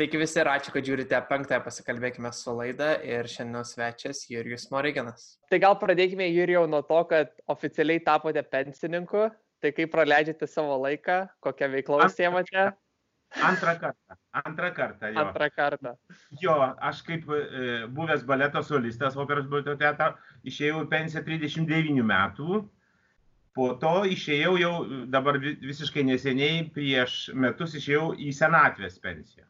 Sveiki visi ir ačiū, kad žiūrite penktąją pasikalbėkime su laida ir šiandien svečias Jurijus Moriganas. Tai gal pradėkime Jurijau nuo to, kad oficialiai tapote pensininku, tai kaip praleidžiate savo laiką, kokią veiklą užsiemate? Antrą kartą. Antrą kartą. Jo. Antrą kartą. Jo, aš kaip e, buvęs baleto solistas operos baleto teatro išėjau į pensiją 39 metų. Po to išėjau jau dabar visiškai neseniai, prieš metus išėjau į senatvės pensiją.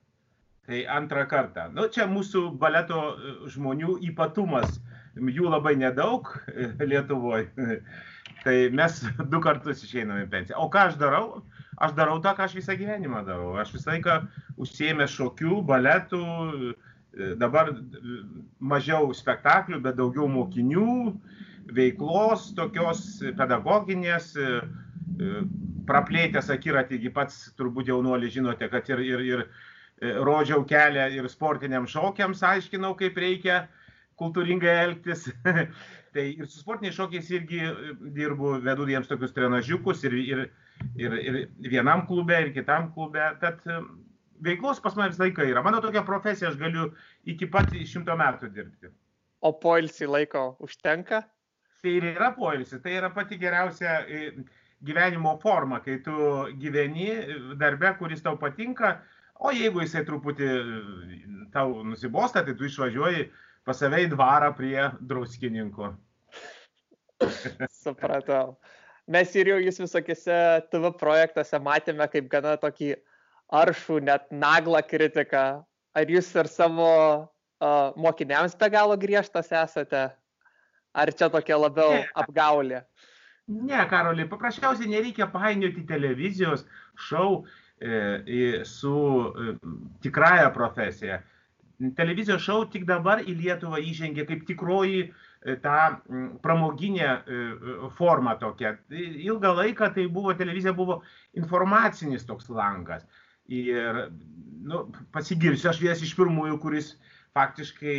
Tai antrą kartą. Nu, čia mūsų baleto e, žmonių ypatumas. Jų labai nedaug e, Lietuvoje. Tai mes du kartus išeiname į pensiją. O ką aš darau? Aš darau tą, ką aš visą gyvenimą darau. Aš visą laiką užsiemęs šokių, baletų, e, dabar mažiau spektaklių, bet daugiau mokinių, veiklos, tokios pedagoginės, praplėtęs akiratį, pats turbūt jaunuolį žinote, kad ir, ir, ir rodžiau kelią ir sportiniams šokiams, aiškinau, kaip reikia kultūringai elgtis. tai ir su sportiniais šokiais irgi e, dirbu, vedu jiems tokius trenažiukus ir, ir, ir, ir vienam klube, ir kitam klube. Tad e, veiklos pas mane visą laiką yra. Mano tokia profesija, aš galiu iki pat šimto metų dirbti. O poilsį laiko užtenka? Tai ir yra poilsį, tai yra pati geriausia gyvenimo forma, kai tu gyveni darbe, kuris tau patinka, O jeigu jisai truputį tau nusibosta, tai tu išvažiuoji pas save į dvarą prie druskininko. Supratau. Mes ir jau jūs visokiose TV projektuose matėme kaip gana tokį aršų, net naglą kritiką. Ar jūs ir savo uh, mokiniams be galo griežtas esate? Ar čia tokia labiau ne. apgaulė? Ne, Karoli, paprasčiausiai nereikia painioti televizijos šou E, su e, tikrąją profesiją. Televizijos šou tik dabar į Lietuvą įžengė kaip tikroji e, ta pramoginė forma tokia. Ilgą laiką tai buvo, televizija buvo informacinis toks langas. Ir nu, pasigirsiu, aš vienas iš pirmųjų, kuris faktiškai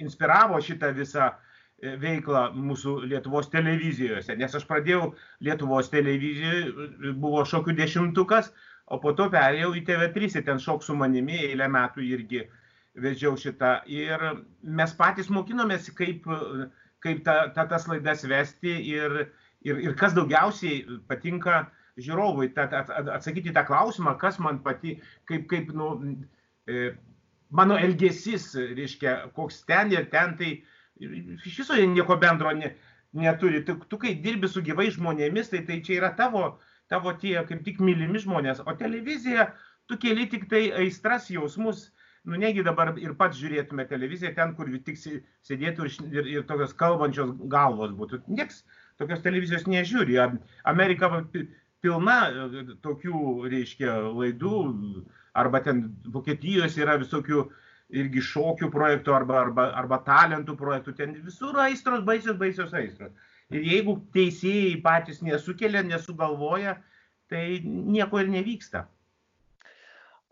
inspiravo šitą visą veiklą mūsų Lietuvos televizijose, nes aš pradėjau Lietuvos televizijoje, buvo šokių dešimtukas, o po to perėjau į TV3 ir ten šok su manimi eilę metų irgi vedžiau šitą. Ir mes patys mokinomės, kaip, kaip ta, ta, tas laidas vesti ir, ir, ir kas daugiausiai patinka žiūrovui, ta, atsakyti tą klausimą, kas man pati, kaip, kaip nu, e, mano elgesys, reiškia, koks ten ir ten, tai iš viso nieko bendro ne, neturi. Tu, tu kai dirbi su gyvai žmonėmis, tai tai čia yra tavo, tavo tie kaip tik mylimi žmonės, o televizija, tu keli tik tai aistras, jausmus, nu negi dabar ir pats žiūrėtume televiziją ten, kur tik sėdėtų ir, ir, ir tokios kalbančios galvos būtų. Niekas tokios televizijos nežiūri. Amerika pilna e, tokių, reiškia, laidų, arba ten Vokietijos yra visokių irgi šokių projektų, arba, arba, arba talentų projektų, ten visur aistros, baisios, baisios aistros. Ir jeigu teisėjai patys nesukelia, nesugalvoja, tai nieko ir nevyksta.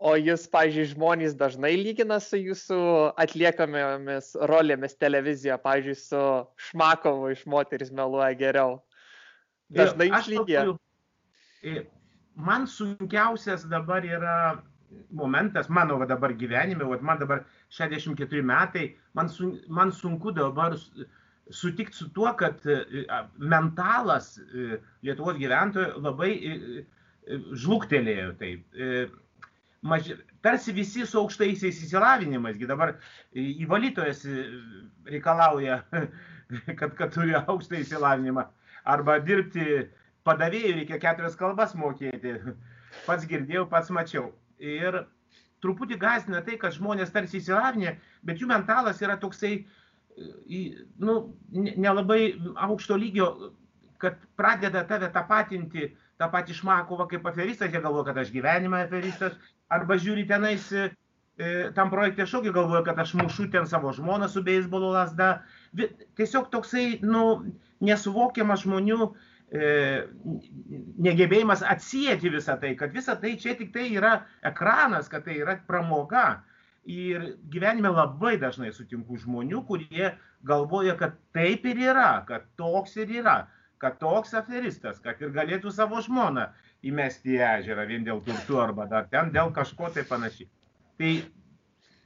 O jūs, pažiūrėjau, žmonės dažnai lygina su jūsų atliekamomis rolėmis televizijoje, pažiūrėjau, su Šmakovu iš moteris meluoja geriau. Dažnai išlygia. E, man sunkiausias dabar yra momentas, mano va, dabar gyvenime, va, man dabar 64 metai, man, sun, man sunku dabar sutikti su tuo, kad e, mentalas e, Lietuvos gyventojų labai e, žlugtelėjo taip. Maž, tarsi visi su aukštaisiais įsilavinimais, dabar įvalytojas reikalauja, kad, kad turi aukštą įsilavinimą, arba dirbti padavėjų reikia keturias kalbas mokėti. Pats girdėjau, pats mačiau. Ir truputį gazdina tai, kad žmonės tarsi įsilavinę, bet jų mentalas yra toksai uh, nu, nelabai aukšto lygio, kad pradeda tave tapatinti tą patį Šmakovą kaip aferistas, jie galvoja, kad aš gyvenime aferistas, arba žiūri tenais e, tam projekte šokį, galvoja, kad aš mušu ten savo žmoną su beisbolo lasda. Tiesiog toksai, nu, nesuvokiamas žmonių e, negebėjimas atsijėti visą tai, kad visa tai čia tik tai yra ekranas, kad tai yra pramoga. Ir gyvenime labai dažnai sutinku žmonių, kurie galvoja, kad taip ir yra, kad toks ir yra, kad toks aferistas, kad ir galėtų savo žmoną įmesti į ežerą vien dėl turtų arba dar ten dėl kažko tai panašiai. Tai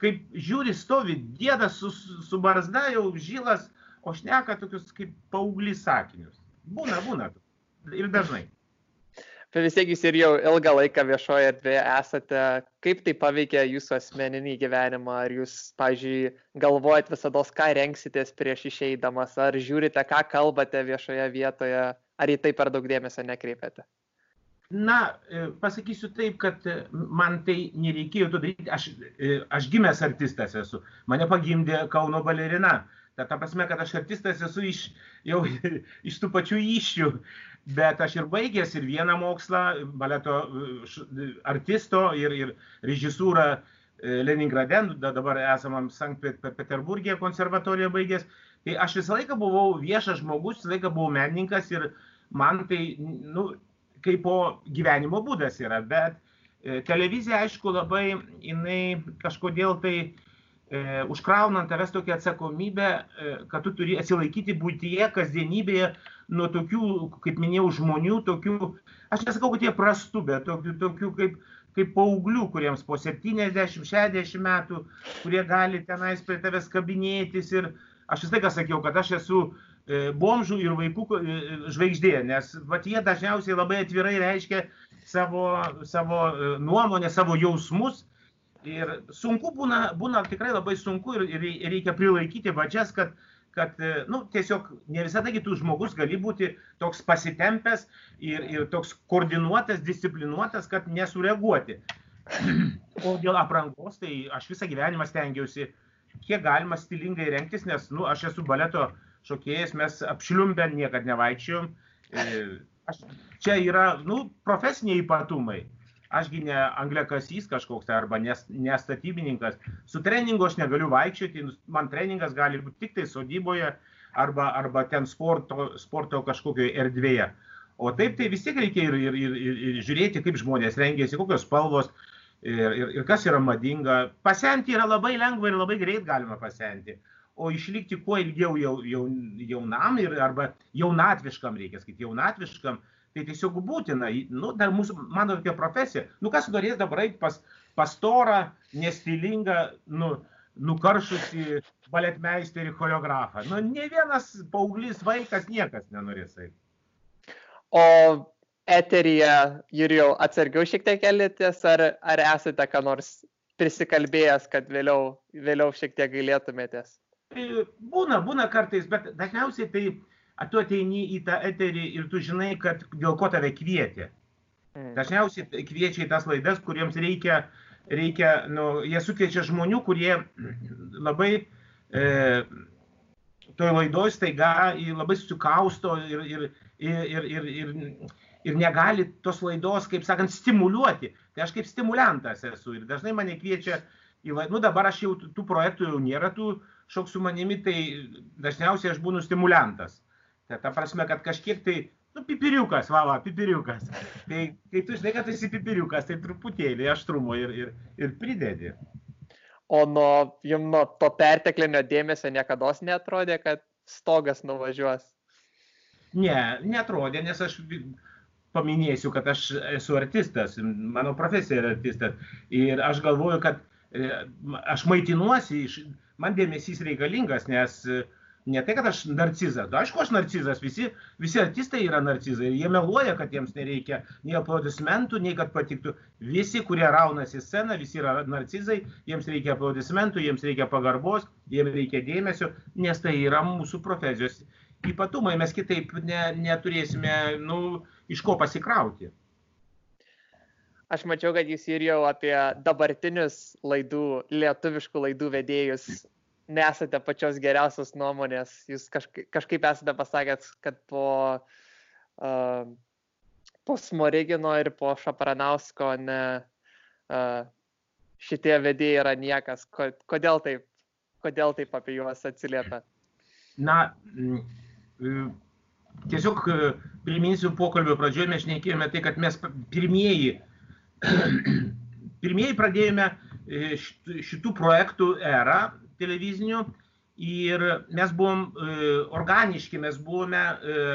kaip žiūri, stovi dėdas su, su barzda jau žylas, o šneka tokius kaip paauglys sakinius. Būna, būna. Ir dažnai. Bet vis tiek jūs ir jau ilgą laiką viešoje erdvėje esate. Kaip tai paveikia jūsų asmeninį gyvenimą? Ar jūs, pažiūrėjau, galvojat visada, ką renksitės prieš išeidamas? Ar žiūrite, ką kalbate viešoje vietoje? Ar į tai per daug dėmesio nekreipiate? Na, e, pasakysiu taip, kad e, man tai nereikėjo to daryti. Aš, e, aš gimęs artistas esu. Mane pagimdė Kauno balerina. Ta, ta prasme, kad aš artistas esu iš, jau iš tų pačių iššių bet aš ir baigęs ir vieną mokslą, baleto artisto ir, ir režisūrą e, Leningrade, dabar esamam Sankt Peterburgė konservatoriją baigęs. Tai aš visą laiką buvau viešas žmogus, visą laiką buvau menininkas ir man tai, nu, kaip po gyvenimo būdas yra, bet e, televizija, aišku, labai, jinai kažkodėl tai e, užkraunant tavęs tokią atsakomybę, e, kad tu turi atsilaikyti būtyje, kasdienybėje nuo tokių, kaip minėjau, žmonių, tokių, aš nesakau, kad jie prastų, bet tokių, tokių kaip, kaip paauglių, kuriems po 70-60 metų, kurie gali tenais prie tavęs kabinėtis ir aš vis laiką sakiau, kad aš esu e, bomžų ir vaikų e, žvaigždė, nes vat, jie dažniausiai labai atvirai reiškia savo, savo e, nuomonę, savo jausmus. Ir sunku būna, būna tikrai labai sunku ir, ir reikia prilaikyti vadžias, kad, kad nu, tiesiog ne visada kitų žmogus gali būti toks pasitempęs ir, ir toks koordinuotas, disciplinuotas, kad nesureaguoti. O dėl aprangos, tai aš visą gyvenimą stengiausi, kiek galima stilingai rengtis, nes nu, aš esu baleto šokėjas, mes apšliumbę niekada nevaikščiom. E, aš, čia yra nu, profesiniai ypatumai ašgi ne angliakasys kažkoks arba nes, nestatybininkas. Su treningu aš negaliu vaikščioti, man treningas gali būti tik tai sodyboje arba, arba ten sporto, sporto kažkokioje erdvėje. O taip tai vis tiek reikia ir, ir, ir, ir, ir žiūrėti, kaip žmonės rengiasi, kokios spalvos ir, ir, ir kas yra madinga. Pasenti yra labai lengva ir labai greit galima pasenti. O išlikti kuo ilgiau jau, jau, jaunam ir, arba jaunatviškam reikia sakyti, jaunatviškam, tai tiesiog būtina, nu, dar mūsų, mano tokia profesija, nu, kas norės dabar eiti pas pastorą, nestilingą, nu, nukaršusi baletmeisterį choreografą. Nu, ne vienas paauglys vaikas niekas nenorės eiti. O eteryje, Jurijau, atsargiau šiek tiek elitės, ar, ar esate ką nors prisikalbėjęs, kad vėliau, vėliau šiek tiek gailėtumėtės? Tai būna, būna kartais, bet dažniausiai tai tu ateini į tą eterį ir tu žinai, kad dėl ko tave kvietė. Mm. Dažniausiai kviečia į tas laidas, kuriems reikia, reikia nu, jie sukviečia žmonių, kurie labai e, toj laidoj staiga labai susikausto ir, ir, ir, ir, ir, ir negali tos laidos, kaip sakant, stimuliuoti. Tai aš kaip stimulantas esu ir dažnai mane kviečia į laidą. Nu dabar aš jau tų projektų jau nėra, tų šok su manimi, tai dažniausiai aš būnu stimulantas. Tai ta prasme, kad kažkiek tai, nu, pipiriukas, va, va, pipiriukas. Tai kai tu žinai, kad esi pipiriukas, tai truputėlį aštrumo ir, ir, ir pridedi. O nuo, jums nuo to perteklinio dėmesio niekada netrodė, kad stogas nuvažiuos? Ne, netrodė, nes aš paminėsiu, kad aš esu artistas, mano profesija yra artistas. Ir aš galvoju, kad e, aš maitinuosi, man dėmesys reikalingas, nes uh, ne tai, kad aš narcizas. Da, aišku, aš narcizas, visi, visi artistai yra narcizai. Jie meluoja, kad jiems nereikia nei aplodismentų, nei kad patiktų. Visi, kurie raunasi sceną, visi yra narcizai, jiems reikia aplodismentų, jiems reikia pagarbos, jiems reikia dėmesio, nes tai yra mūsų profesijos ypatumai. Mes kitaip ne, neturėsime, nu, iš ko pasikrauti. Aš mačiau, kad jūs ir jau apie dabartinius laidų, lietuviškų laidų vedėjus nesate pačios geriausios nuomonės. Jūs kažkaip, kažkaip esate pasakęs, kad po, uh, po Smorigino ir po Šapranausko ne, uh, šitie vedėjai yra niekas. Kodėl taip, kodėl taip apie juos atsiliepia? Na, mm, tiesiog priminsiu pokalbio pradžioje, mes šnekėjome tai, kad mes pirmieji, pirmieji pradėjome e, šitų projektų erą televizinių ir mes buvom e, organiški, mes buvome e,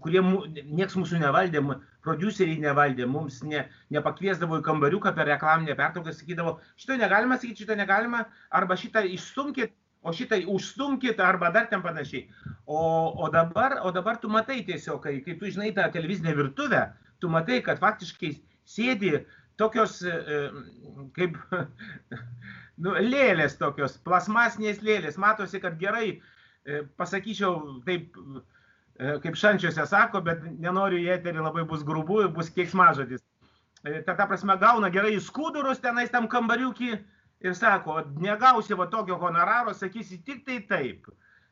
kurie nieks mūsų nevaldė, produceriai nevaldė, mums ne, nepakviesdavo į kambariuką per reklaminę pertrauką, sakydavo, šito negalima sakyti, šito negalima, arba šitą išstumkit, o šitą užstumkit, arba dar ten panašiai. O, o, dabar, o dabar tu matai tiesiog, kai, kai tu žinai tą televizinę virtuvę, tu matai, kad faktiškai sėdi tokios e, kaip nu, lėlės tokios, plasmasinės lėlės. Matosi, kad gerai, e, pasakyčiau taip, e, kaip šančiuose sako, bet nenoriu į eterį labai bus grubu, bus keiksmažodis. Ta, ta prasme, gauna gerai skudurus tenais tam kambariukį ir sako, negausi va tokio honoraro, sakysi tik tai taip.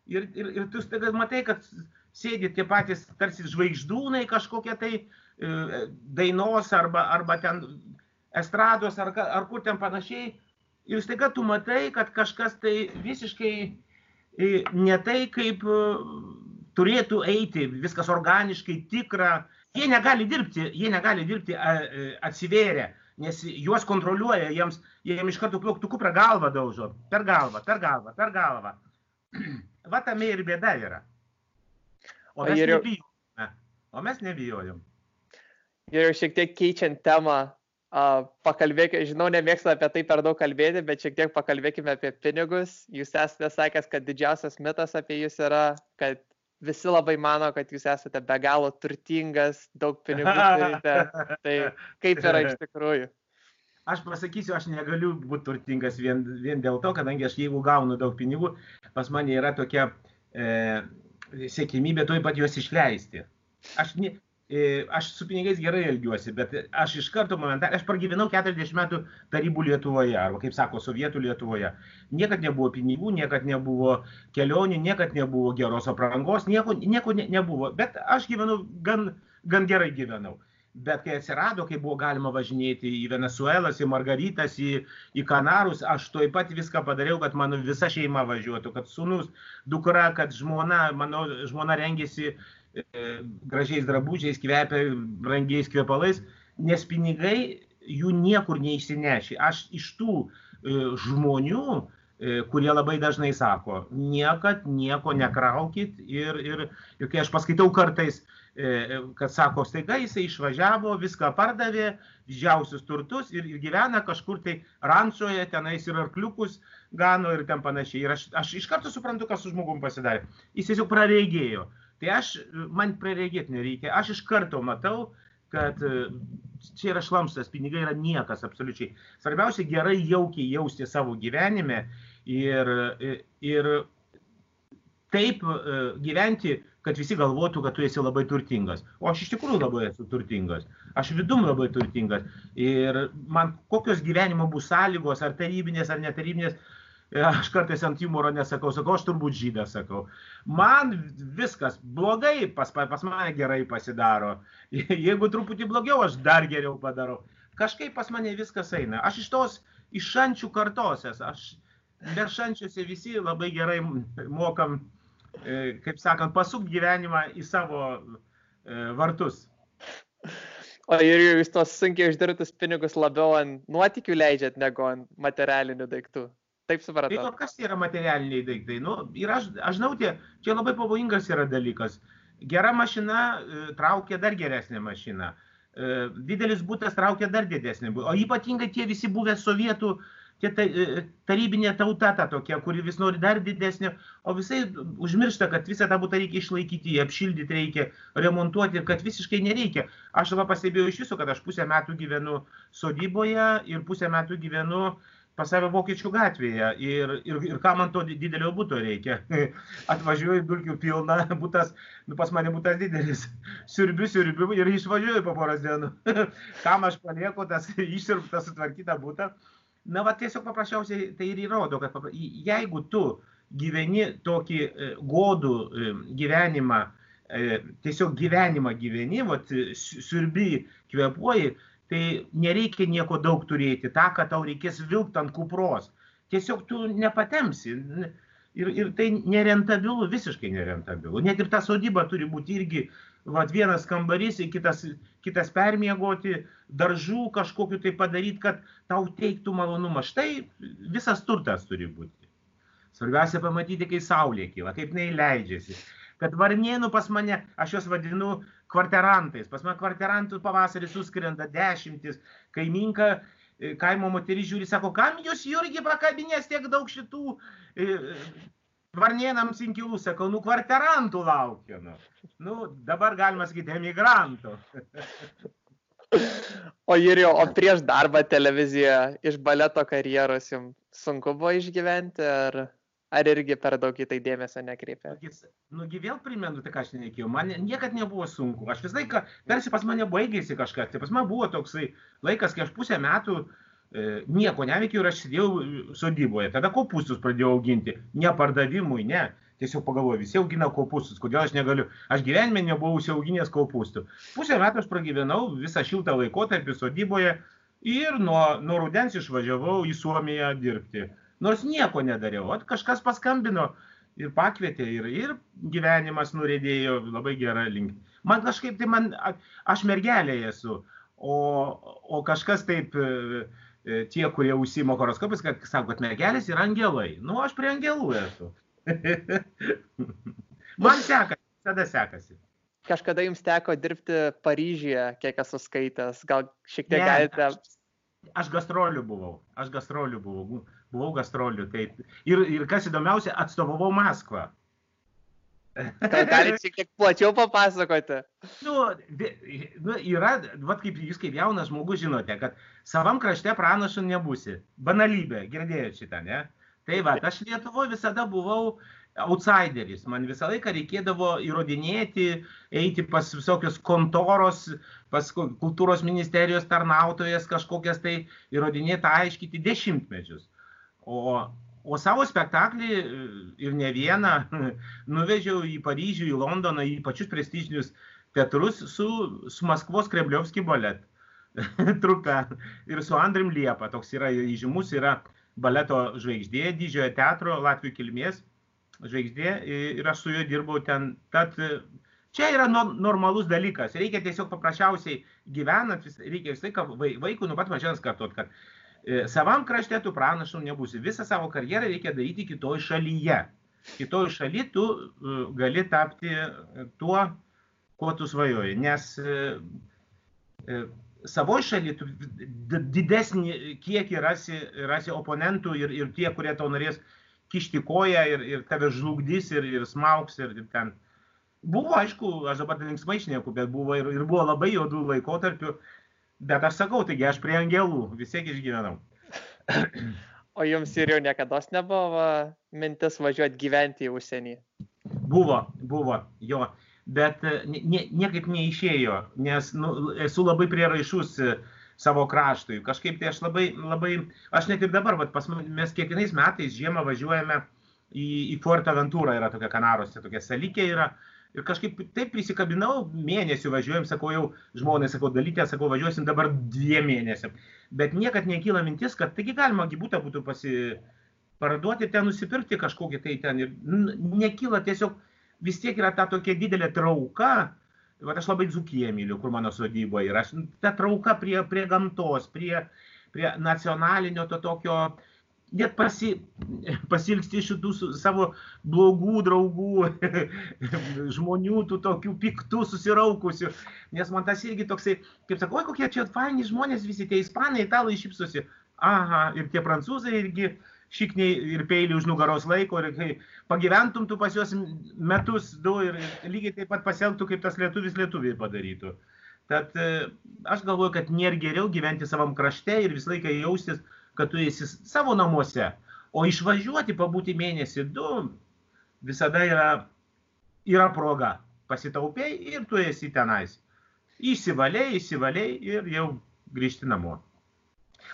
Ir, ir, ir tu staiga matai, kad sėdi tie patys tarsi žvaigždūnai kažkokie tai e, dainos arba, arba ten estrados ar, ar kur ten panašiai. Ir staiga tu matai, kad kažkas tai visiškai e, ne tai, kaip e, turėtų eiti, viskas organiškai, tikra. Jie negali dirbti, jie negali dirbti atsivėrę, nes juos kontroliuoja, jiems, jiems iš karto plaktuku per galvą daužo, per galvą, per galvą, per galvą. Va tame ir bėda yra. O mes ir... nebijojom. O mes nebijojom. Ir jau šiek tiek keičiant temą, pakalbėkime, žinau, nemėgstu apie tai per daug kalbėti, bet šiek tiek pakalbėkime apie pinigus. Jūs esate sakęs, kad didžiausias mitas apie jūs yra, kad visi labai mano, kad jūs esate be galo turtingas, daug pinigų turite. Tai kaip yra iš tikrųjų? Aš pasakysiu, aš negaliu būti turtingas vien, vien dėl to, kadangi aš jeigu gaunu daug pinigų, pas mane yra tokia e, siekimybė toj pat juos išleisti. Aš, ne, aš su pinigais gerai elgiuosi, bet aš iš karto momentaliai, aš pragyvenau 40 metų tarybų Lietuvoje, arba kaip sako, sovietų Lietuvoje. Niekad nebuvo pinigų, niekad nebuvo kelionių, niekad nebuvo geros aprangos, nieko, nieko ne, nebuvo, bet aš gyvenau, gan, gan gerai gyvenau. Bet kai atsirado, kai buvo galima važinėti į Venezuelas, į Margaritas, į, į Kanarus, aš tuoj pat viską padariau, kad mano visa šeima važiuotų, kad sunus, dukra, kad žmona, mano žmona rengėsi E, gražiais drabužiais, kvepia brangiais kvepalais, nes pinigai jų niekur neišsineši. Aš iš tų e, žmonių, e, kurie labai dažnai sako, niekad nieko nekraukit ir, ir, ir kai aš paskaitau kartais, kad sako, staiga jisai išvažiavo, viską pardavė, didžiausius turtus ir, ir gyvena kažkur tai rančoje, tenais ir arkliukus gano ir ten panašiai. Ir aš, aš iš karto suprantu, kas su žmogum pasidarė. Jis tiesiog prareigėjo. Tai aš, man praregėti nereikia, aš iš karto matau, kad e, čia yra šlamstas, pinigai yra niekas absoliučiai. Svarbiausia gerai jaukiai jausti savo gyvenime ir, e, ir taip e, gyventi, kad visi galvotų, kad tu esi labai turtingas. O aš iš tikrųjų labai esu turtingas. Aš vidum labai turtingas. Ir man kokios gyvenimo bus sąlygos, ar tarybinės, ar netarybinės, aš kartais ant humoro nesakau, sakau, aš turbūt žydą sakau. Man viskas blogai, pas, pas mane gerai pasidaro. Jeigu truputį blogiau, aš dar geriau padarau. Kažkaip pas mane viskas eina. Aš iš tos iš šančių kartosės, aš dar šančiuose visi labai gerai mokam, e, kaip sakant, pasuk gyvenimą į savo e, vartus. O ir jūs tos sunkiai uždirbtus pinigus labiau ant nuotikių leidžiat negu ant materialinių daiktų? Taip supratau. Tai kas yra materialiniai daiktai? Nu, ir aš, aš žinau, tie, čia labai pavojingas yra dalykas. Gera mašina e, traukia dar geresnę mašiną. E, didelis būtas traukia dar didesnį. O ypatingai tie visi buvę sovietų, tie e, tarybinė tauta ta tokia, kuri vis nori dar didesnio, o visai užmiršta, kad visą tą būtą reikia išlaikyti, apšildyti reikia, remontuoti ir kad visiškai nereikia. Aš va pastebėjau iš viso, kad aš pusę metų gyvenu sodyboje ir pusę metų gyvenu uh, pas save Vokiečių gatvėje ir, ir, ir ką man to didelio būto reikia. Atvažiuoju dulkių pilna, būtas, nu, pas mane būtas didelis, siurbiu, siurbiu ir išvažiuoju po poros dienų. Kam aš palieku tas išsirbtą sutvarkytą būtą. Na, va tiesiog paprasčiausiai tai ir įrodo, kad papra... jeigu tu gyveni tokį e, godų e, gyvenimą, e, tiesiog gyvenimą gyveni, va, siurbi, kvepuoji, tai nereikia nieko daug turėti, tą, ką tau reikės vilkti ant kupros. Tiesiog tu nepatemsi. Ir, ir tai nerentabilu, visiškai nerentabilu. Net ir ta sodyba turi būti irgi vat, vienas kambarys, kitas, kitas permiegoti, daržų kažkokiu tai padaryti, kad tau teiktų malonumą. Štai visas turtas turi būti. Svarbiausia pamatyti, kai saulė kyla, kaip jinai leidžiasi. Kad varnėnų pas mane, aš juos vadinu kvarterantais, pas mane kvarterantų pavasarį suskrenda dešimtis, kaiminka e, kaimo moteris žiūri, sako, kam jūs Jurgi pakabinės tiek daug šitų e, varnėnams inkilų, sakau, nu kvarterantų laukiu. Nu. nu, dabar galima sakyti emigrantų. O ir jau, o prieš darbą televizijoje iš baleto karjeros jums sunku buvo išgyventi, ar, ar irgi per daug į tai dėmesio nekreipė? Nugi vėl primenu, tai ką aš nereikėjau, man niekad nebuvo sunku. Aš visą laiką, tarsi pas mane baigėsi kažkas, tai pas mane buvo toksai laikas, kai aš pusę metų e, nieko neveikiau ir aš sėdėjau sodyboje. Tada kopūstus pradėjau auginti. Ne pardavimui, ne tiesiog pagalvoju, visi augina kopūstus, kodėl aš negaliu. Aš gyvenime nebuvau užsiauginęs kopūstų. Pusę metų aš pragyvenau visą šiltą laikotarpį sodyboje ir nuo, nuo rudens išvažiavau į Suomiją dirbti. Nors nieko nedariau, at kažkas paskambino ir pakvietė ir, ir gyvenimas nurėdėjo labai gerą link. Man kažkaip tai man, aš mergelė esu, o, o kažkas taip e, e, tie, kurie užsimo horoskopais, kad sako, kad mergelės yra angelai. Nu, aš prie angelų esu. Man sekasi, tada sekasi. Kažkada jums teko dirbti Paryžiuje, kiek esu skaitęs, gal šiek tiek ne, galite. Aš, aš gastrolių buvau, aš gastrolių buvau, buvau gastrolių. Taip. Ir, ir kas įdomiausia, atstovavau Maskvą. Gal galite šiek tiek plačiau papasakoti? Nu, nu, yra, vat kaip jūs kaip jaunas žmogus žinote, kad savam krašte pranašu nebusi. Banalybė, girdėjote šitą, ne? Tai va, aš Lietuvoje visada buvau outsideris. Man visą laiką reikėdavo įrodinėti, eiti pas visokios kontoros, pas kultūros ministerijos tarnautojas kažkokias tai įrodinėti, aiškyti dešimtmečius. O, o savo spektaklį ir ne vieną nuvežiau į Paryžių, į Londoną, į pačius prestižinius teatrus su, su Maskvos Krebliovski balet trupe ir su Andrim Liepa. Toks yra įžymus, yra baleto žvaigždė, didžiojo teatro Latvijų kilmės žvaigždė ir aš su juo dirbau ten. Tad čia yra no, normalus dalykas. Reikia tiesiog paprasčiausiai gyvenant, reikia visą laiką vaikų nuo pat mažens kartuot, kad e, savam krašte tu pranašų nebūsi. Visą savo karjerą reikia daryti kitoj šalyje. Kitoj šaly tu e, gali tapti tuo, kuo tu svajoji. Nes e, e, savoje šalyje tu didesnį kiekį rasi, rasi oponentų ir, ir tie, kurie tau norės kišti koją ir, ir tave žlugdys ir, ir smauks ir, ir ten. Buvo, aišku, aš dabar linksmai šneku, bet buvo ir, ir buvo labai juodų laikotarpių, bet aš sakau, taigi aš prie angelų vis tiek išgyvenau. O jums ir jau niekada nebuvo mintis važiuoti gyventi į užsienį? Buvo, buvo, jo bet e, nie, niekaip neišėjo, nes nu, esu labai prieraišus e, savo kraštui. Kažkaip tai aš labai, labai aš net ir dabar, vat, pas, mes kiekvienais metais žiemą važiuojame į, į Fuerteventurą, yra tokia Kanaruose, tokia salikė yra. Ir kažkaip taip prisikabinau, mėnesių važiuojam, sakau jau, žmonės, sakau, dalytė, sakau, važiuosim dabar dviem mėnesiam. Bet niekad nekyla mintis, kad taigi galima gyvūtą būtų pasi, parduoti ten, nusipirkti kažkokį tai ten. Ir nekyla tiesiog, vis tiek yra ta tokia didelė trauka, Vat aš labai dzukiją myliu, kur mano sodyba yra. Aš, ta trauka prie, prie gamtos, prie, prie nacionalinio to tokio, net pasi, pasilgsti šitų savo blogų draugų, žmonių, tų tokių piktų, susiraukusių. Nes man tas irgi toksai, kaip sakau, kokie čia faini žmonės, visi tie ispanai, italai šypsosi. Aha, ir tie prancūzai irgi šikniai ir peilį už nugaros laiko ir kai pagyventum tu pas juos metus, du ir lygiai taip pat pasielgtų, kaip tas lietuvis lietuvį padarytų. Tad e, aš galvoju, kad nėra geriau gyventi savam krašte ir visą laiką jaustis, kad tu esi savo namuose, o išvažiuoti pabūti mėnesį, du, visada yra, yra proga. Pasitaupiai ir tu esi tenais. Įsivaliai, įsivaliai ir jau grįžti namo.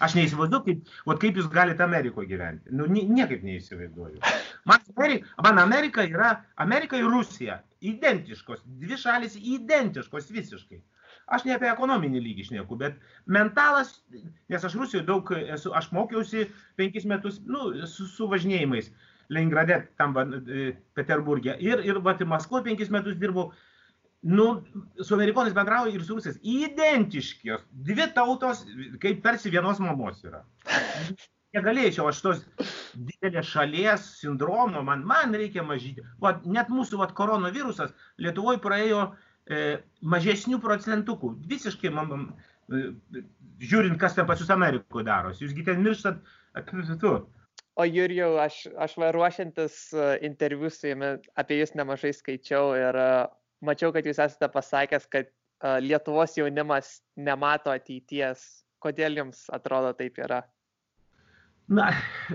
Aš neįsivaizduoju, kaip, vat, kaip jūs galite Amerikoje gyventi. Nu, niekaip neįsivaizduoju. Man, Amerika, man Amerika yra, Amerika ir Rusija identiškos, dvi šalis identiškos visiškai. Aš ne apie ekonominį lygį šneku, bet mentalas, nes aš Rusijoje daug esu, aš mokiausi penkis metus, nu, su, su važinėjimais. Leningrade, tam Peterburgė. Ir, ir vat, Maskvoje penkis metus dirbau nu, su amerikonais bendrauja ir su rusais. Identiškios. Dvi tautos, kaip tarsi vienos mamos yra. negalėčiau, aš tos didelės šalies sindromo, man, man reikia mažyti. Va, net mūsų va, koronavirusas Lietuvoje praėjo e, mažesnių procentukų. Visiškai, man, e, žiūrint, kas ten pas jūs Amerikoje darosi. Jūsgi ten mirštat, tu. O Jurijau, aš, aš va ruošiantis e, interviu su jumis apie jūs nemažai skaičiau ir e, mačiau, kad jūs esate pasakęs, kad Lietuvos jaunimas nemato ateities. Kodėl jums atrodo taip yra? Na,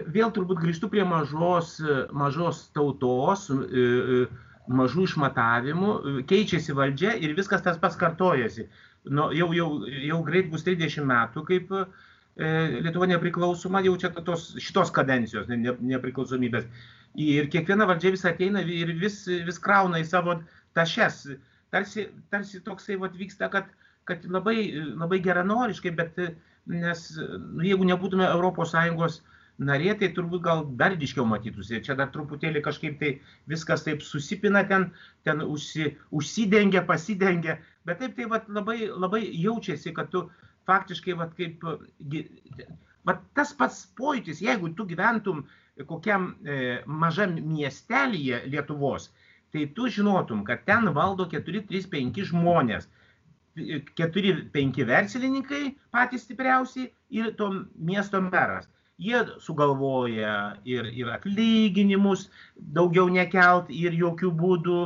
vėl turbūt grįžtu prie mažos, mažos tautos, e, e, mažų išmatavimų, keičiasi valdžia ir viskas tas pats kartojasi. Nu, jau, jau, jau greit bus 30 metų, kaip e, Lietuva nepriklausoma, jau čia tos, šitos kadencijos ne, nepriklausomybės. Ir kiekviena valdžia vis ateina ir vis, vis krauna į savo tašes tarsi, tarsi toksai vat, vyksta, kad, kad labai, labai geranoriškai, bet nes nu, jeigu nebūtume ES narė, tai turbūt gal dar ryškiau matytųsi. Čia dar truputėlį kažkaip tai viskas taip susipina ten, ten užsi, užsidengia, pasidengia, bet taip tai vat, labai, labai jaučiasi, kad tu faktiškai vat, kaip... Vat tas pats pojūtis, jeigu tu gyventum kokiam e, mažam miestelėje Lietuvos, tai tu žinotum, kad ten valdo 4-3-5 žmonės. 4-5 verslininkai patys stipriausiai ir to miesto meras. Jie sugalvoja ir, ir atlyginimus daugiau nekelt ir jokių būdų.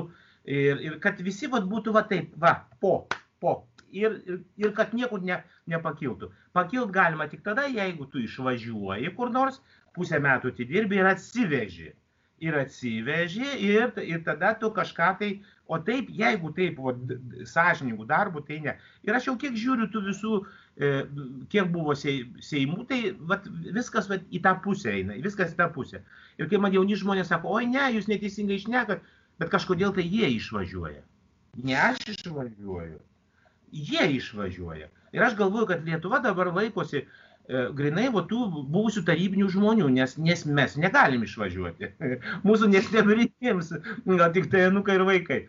Ir, ir kad visi vat, būtų va taip, va, po, po. Ir, ir, ir kad niekur ne, nepakiltų. Pakilt galima tik tada, jeigu tu išvažiuoji kur nors, pusę metų atidirbi ir atsiveži ir atsiveži ir, ir tada tu kažką tai, o taip, jeigu taip, o, sąžiningų darbų, tai ne. Ir aš jau kiek žiūriu tų visų, e, kiek buvo seimų, tai vat, viskas vat, į tą pusę eina, viskas į tą pusę. Ir kai man jauni žmonės sako, oi ne, jūs neteisingai išnekat, bet kažkodėl tai jie išvažiuoja. Ne aš išvažiuoju, jie išvažiuoja. Ir aš galvoju, kad Lietuva dabar laikosi E, grinai va tų buvusių tarybinių žmonių, nes, nes mes negalim išvažiuoti. Mūsų nieks nepriims, gal tik tai anukai ir vaikai.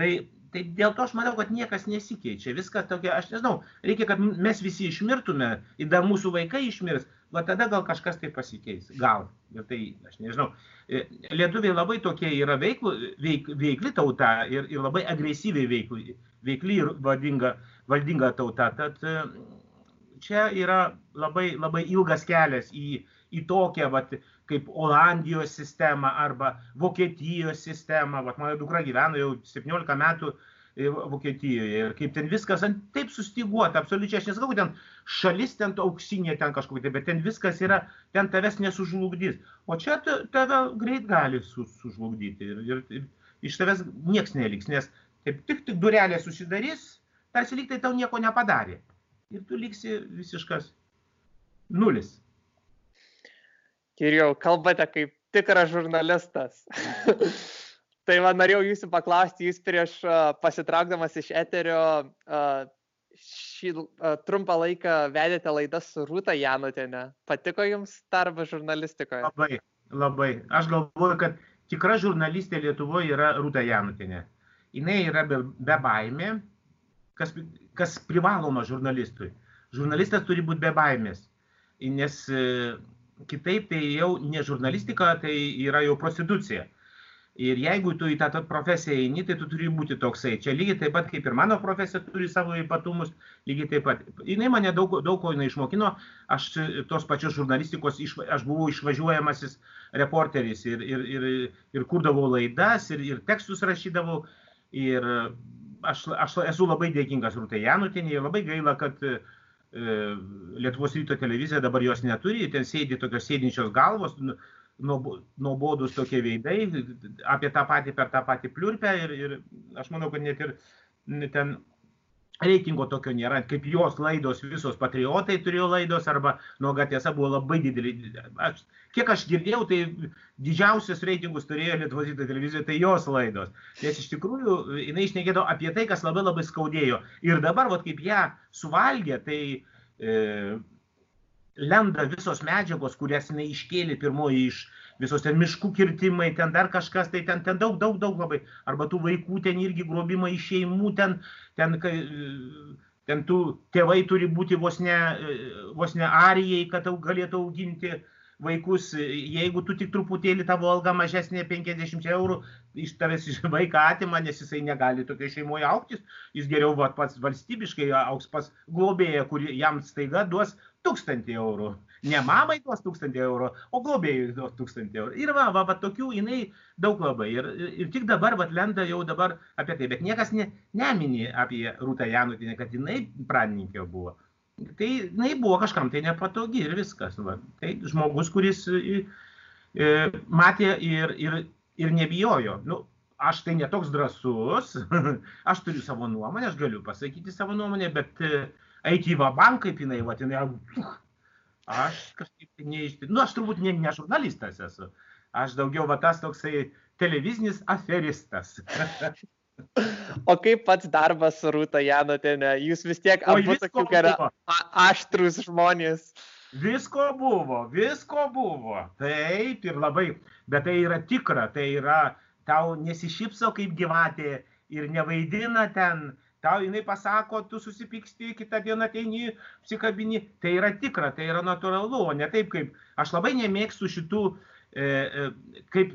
Tai, tai dėl to aš manau, kad niekas nesikeičia. Viskas tokia, aš nežinau, reikia, kad mes visi išmirtume ir dar mūsų vaikai išmirs, va tada gal kažkas tai pasikeis. Gal. Ir tai, aš nežinau. E, lietuviai labai tokie yra veiklu, veik, veikli tauta ir, ir labai agresyviai veikli, veikli ir valdinga, valdinga tauta. Tad čia yra labai, labai ilgas kelias į, į tokią, vat, kaip Olandijos sistemą arba Vokietijos sistemą. Vat, mano dukra gyvena jau 17 metų e, Vokietijoje ir kaip ten viskas ant, taip sustiguota, absoliučiai, aš nesakau, ten šalis ten auksinė ten kažkokia, bet ten viskas yra, ten tavęs nesužlugdys. O čia tave greit gali su, sužlugdyti ir, ir, ir iš tavęs nieks neliks, nes kaip tik, tik durelė susidarys, tarsi lyg tai tau nieko nepadarė ir tu liksi visiškas nulis. Kirijau, kalbate kaip tikras žurnalistas. tai man norėjau jūsų paklausti, jūs prieš pasitraukdamas iš eterio šį trumpą laiką vedėte laidas su Rūta Janutinė. Patiko jums darbas žurnalistikoje? Labai, labai. Aš galvoju, kad tikra žurnalistė Lietuvoje yra Rūta Janutinė. Jis yra be, be baimė, kas kas privaloma žurnalistui. Žurnalistas turi būti be baimės, nes e, kitaip tai jau ne žurnalistika, tai yra jau prostitucija. Ir jeigu tu į tą profesiją eini, tai tu turi būti toksai. Čia lygiai taip pat kaip ir mano profesija turi savo ypatumus, lygiai taip pat. Jis mane daug, daug ko jinai išmokino, aš tos pačios žurnalistikos, iš, aš buvau išvažiuojamasis reporteris ir, ir, ir, ir kurdavau laidas, ir, ir tekstus rašydavau. Ir aš, aš esu labai dėkingas Rūtai Janutinė labai gaila, kad e, Lietuvos ryto televizija dabar jos neturi, ten sėdi tokios sėdinčios galvos, nu, nuobodus tokie veidai, apie tą patį per tą patį pliurpę ir, ir aš manau, kad net ir ten reitingo tokio nėra, kaip jos laidos, visos patriotai turėjo laidos, arba nuoga tiesa buvo labai didelį. Aš, kiek aš girdėjau, tai didžiausias reitingus turėjo Lietuvos ryto televizijoje, tai jos laidos. Nes iš tikrųjų jinai išnekėdavo apie tai, kas labai labai skaudėjo. Ir dabar, vat, kaip ją suvalgė, tai e, lenda visos medžiagos, kurias jinai iškėlė pirmoji iš visos ten miškų kirtimai, ten dar kažkas, tai ten, ten daug, daug, daug labai. Arba tų vaikų ten irgi grobimai iš šeimų, ten, ten, ten tų tėvai turi būti vos ne, vos ne arijai, kad galėtų auginti vaikus, jeigu tu tik truputėlį tavo alga mažesnė 50 eurų, iš tavęs vaiką atima, nes jisai negali tokia šeimoje auktis, jis geriau va, pats valstybiškai auks pas globėją, kuri jam staiga duos 1000 eurų. Ne mamai duos 1000 eurų, o globėjui duos 1000 eurų. Ir va, va, va tokių jinai daug labai. Ir, ir, tik dabar, va, lenda jau dabar apie tai, bet niekas ne, nemini apie Rūtą Janutinę, kad jinai pradininkė buvo. Tai jinai buvo kažkam tai nepatogi ir viskas. Va. Tai žmogus, kuris e, e, matė ir, ir, ir nebijojo. Nu, aš tai netoks drasus, aš turiu savo nuomonę, aš galiu pasakyti savo nuomonę, bet eiti į vabanką, kaip jinai, va, jinai, aš kažkaip tai neišti, nu, aš turbūt ne, ne žurnalistas esu, aš daugiau va tas toksai televizinis aferistas. O kaip pats darbas su Rūta Janotinė? Jūs vis tiek abu tokių yra aštrus žmonės. Visko buvo, visko buvo. Taip ir labai, bet tai yra tikra, tai yra, tau nesišypso kaip gyvatė ir nevaidina ten, tau jinai pasako, tu susipyksti, kitą dieną ateini, psikabini. Tai yra tikra, tai yra natūralu, o ne taip kaip, aš labai nemėgstu šitų E, e, kaip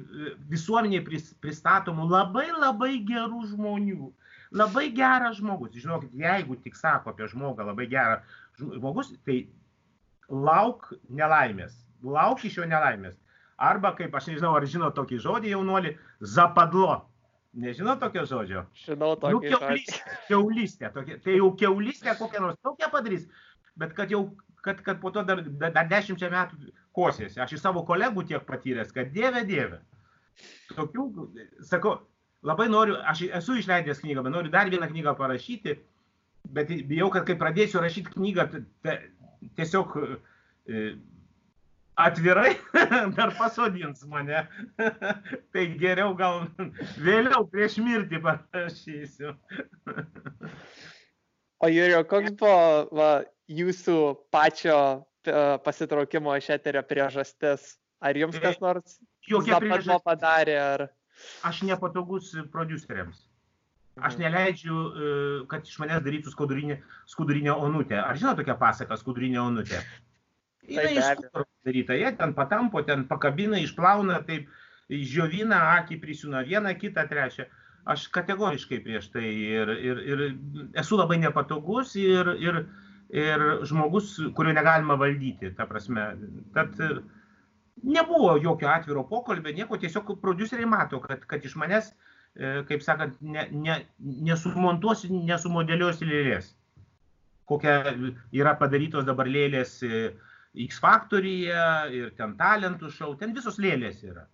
visuomeniai pristatomų labai labai gerų žmonių. Labai geras žmogus. Žinokit, jeigu tik sako apie žmogą labai gerą žmogus, tai lauk nelaimės. Lauk iš jo nelaimės. Arba, kaip aš nežinau, ar žino tokį žodį jaunuolį, zapadlo. Nežinau tokio žodžio. Žinau tokį nu, keulystė. Keulystė. Tokia, tai jau keulystė kokią nors tokią padarys, bet kad jau, kad, kad po to dar, dar dešimčia metų kosėsi. Aš iš savo kolegų tiek patyręs, kad dieve, dieve. Tokių, sakau, labai noriu, aš esu išleidęs knygą, bet noriu dar vieną knygą parašyti, bet bijau, kad kai pradėsiu rašyti knygą, tiesiog e, atvirai dar pasodins mane. tai geriau gal vėliau prieš mirtį parašysiu. o Jurio, koks buvo va, jūsų pačio pasitraukimo iš eterio priežastis? Ar jums kas e, nors jokia priežastis padarė? Ar... Aš nepatogus produceriams. Aš mhm. neleidžiu, e, kad iš manęs darytų skudurinė, skudurinė onutė. Ar žinot tokią pasaką, skudurinė onutė? Jis iš daryta, jie ten patampo, ten pakabina, išplauna, taip, žiovina, akį prisūna vieną, kitą, trečią. Aš kategoriškai prieš tai ir, ir, ir esu labai nepatogus ir, ir, ir žmogus, kurio negalima valdyti. Ta prasme, tad nebuvo jokio atviro pokalbio, nieko, tiesiog produceriai mato, kad, kad iš manęs, e, kaip sakant, ne, ne, nesumontuosi, nesumodeliuosi lėlės. Kokia yra padarytos dabar lėlės e, X Factoryje ir ten talentų šau, ten visos lėlės yra.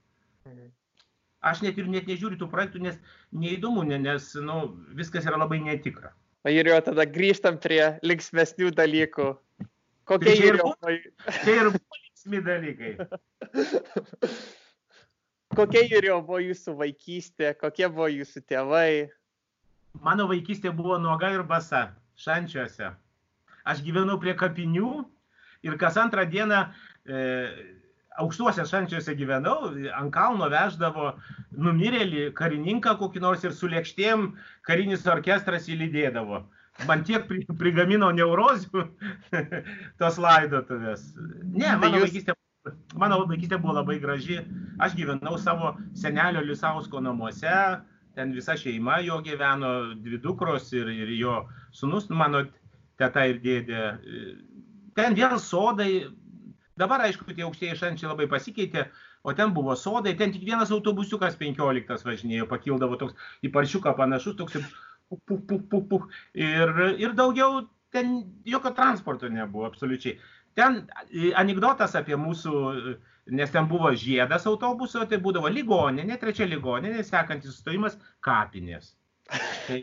Aš net ir net nežiūriu tų projektų, nes neįdomu, nes nu, viskas yra labai netikra. O ir jau tada grįžtam prie linksmesnių dalykų. Kokie tai ir, čia ir linksmi dalykai. Kokia ir jau buvo jūsų vaikystė, kokie buvo jūsų tėvai? Mano vaikystė buvo nuoga ir basa, šančiuose. Aš gyvenau prie kapinių ir kas antrą dieną e, aukštuose šančiuose gyvenau, ant kalno veždavo numirėlį karininką kokį nors ir su lėkštėm karinis orkestras įlydėdavo. Man tiek prigamino neurozių tos laidotuvės. Ne, tai mano vaikystė, mano vaikystė buvo labai graži. Aš gyvenau savo senelio Lisausko namuose, ten visa šeima jo gyveno, dvi dukros ir, ir jo sunus, mano teta ir dėdė. Ten vėl sodai, Dabar, aišku, tie aukštieji šančiai labai pasikeitė, o ten buvo sodai, ten tik vienas autobusiukas 15 važinėjo, pakildavo toks į paršiuką panašus, toks puk, puk, puk, puk, puk. Ir, ir daugiau ten jokio transporto nebuvo, absoliučiai. Ten anegdotas apie mūsų, nes ten buvo žiedas autobuso, tai būdavo ligoninė, trečia ligoninė, sekantis sustojimas kapinės. Tai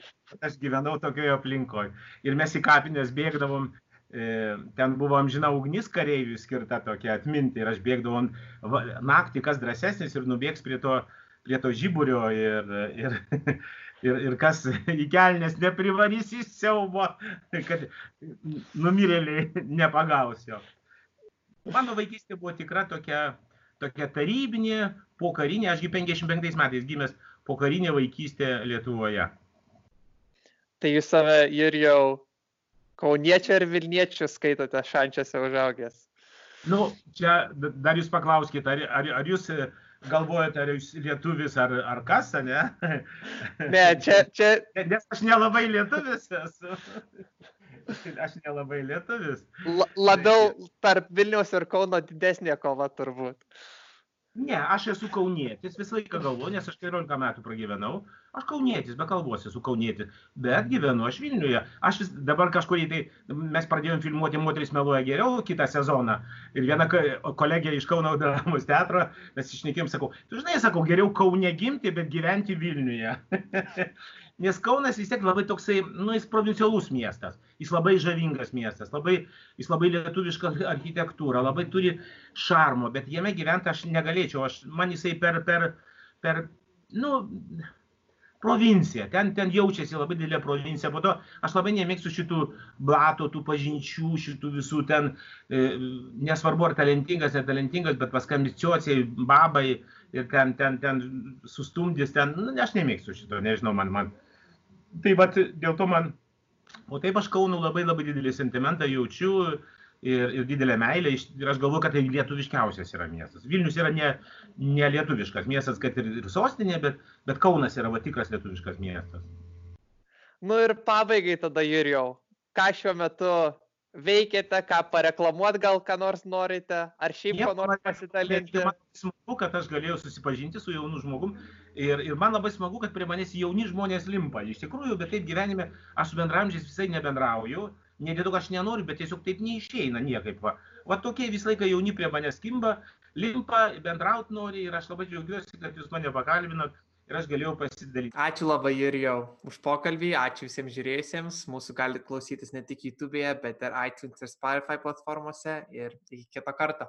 aš gyvenau tokioje aplinkoje. Ir mes į kapinės bėgdavom E, ten buvo amžina ugnis kareivių skirta tokia atminti ir aš bėgdavau naktį, kas drąsesnis ir nubėgs prie to, prie to žiburio ir, ir, ir, ir kas į kelnes neprivarys į siaubo, kad numirėliai nepagaus jo. Mano vaikystė buvo tikra tokia, tokia tarybinė, pokarinė, ašgi 55 metais gimęs pokarinė vaikystė Lietuvoje. Tai jūs save ir jau Kauniečių ir Vilniečių skaitote šančiuose užaugęs? Nu, čia dar jūs paklauskite, ar, ar, ar jūs galvojate, ar jūs lietuvis, ar, ar kas, ne? Ne, čia, čia. Nes aš nelabai lietuvis esu. Aš nelabai lietuvis. La, labiau tarp Vilniaus ir Kauno didesnė kova turbūt. Ne, aš esu kaunietis, visą laiką galvoju, nes aš 14 metų pragyvenau. Aš kaunietis, be kalbos esu kaunietis, bet gyvenu aš Vilniuje. Aš vis, dabar kažkurį tai, mes pradėjom filmuoti Moteris meluoja geriau kitą sezoną. Ir viena kolegė iš Kauno dramos teatro, mes išnekėjom, sakau, tu žinai, sakau, geriau Kaune gimti, bet gyventi Vilniuje. Nes Kaunas vis tiek labai toksai, nu, jis provincialus miestas, jis labai žavingas miestas, labai, jis labai lietuviška architektūra, labai turi šarmo, bet jame gyventi aš negalėčiau, aš, man jisai per, per, per, nu, provincija, ten, ten jaučiasi labai didelė provincija, po to aš labai nemėgstu šitų blato, tų pažinčių, šitų visų ten, e, nesvarbu ar talentingas, ar talentingas, bet paskambiciuosiai, babai ir ten, ten, ten sustumdys, ten, nu, aš nemėgstu šito, nežinau, man, man, tai vat dėl to man, o taip aš Kaunų labai labai didelį sentimentą jaučiu ir, ir didelę meilę ir aš galvoju, kad tai lietuviškiausias yra miestas. Vilnius yra ne, ne lietuviškas miestas, kad ir, ir sostinė, bet, bet Kaunas yra va tikras lietuviškas miestas. Nu ir pabaigai tada, Jurijau, ką šiuo metu veikiate, ką pareklamuot gal ką nors norite, ar šiaip Nieko ko nors pasidalinti. Man smagu, kad aš galėjau susipažinti su jaunu žmogum ir, ir man labai smagu, kad prie manęs jauni žmonės limpa. Iš tikrųjų, bet taip gyvenime aš su bendramžiais visai nebendrauju. Ne dėl to, kad aš nenoriu, bet tiesiog taip neišeina niekaip. Va, va tokie visą laiką jauni prie manęs kimba, limpa, bendraut nori ir aš labai džiaugiuosi, kad jūs mane pakalbinot ir aš galėjau pasidalyti. Ačiū labai Jurijau už pokalbį, ačiū visiems žiūrėjusiems. Mūsų galite klausytis ne tik YouTube'e, bet ir iTunes ir Spotify platformose ir iki kito karto.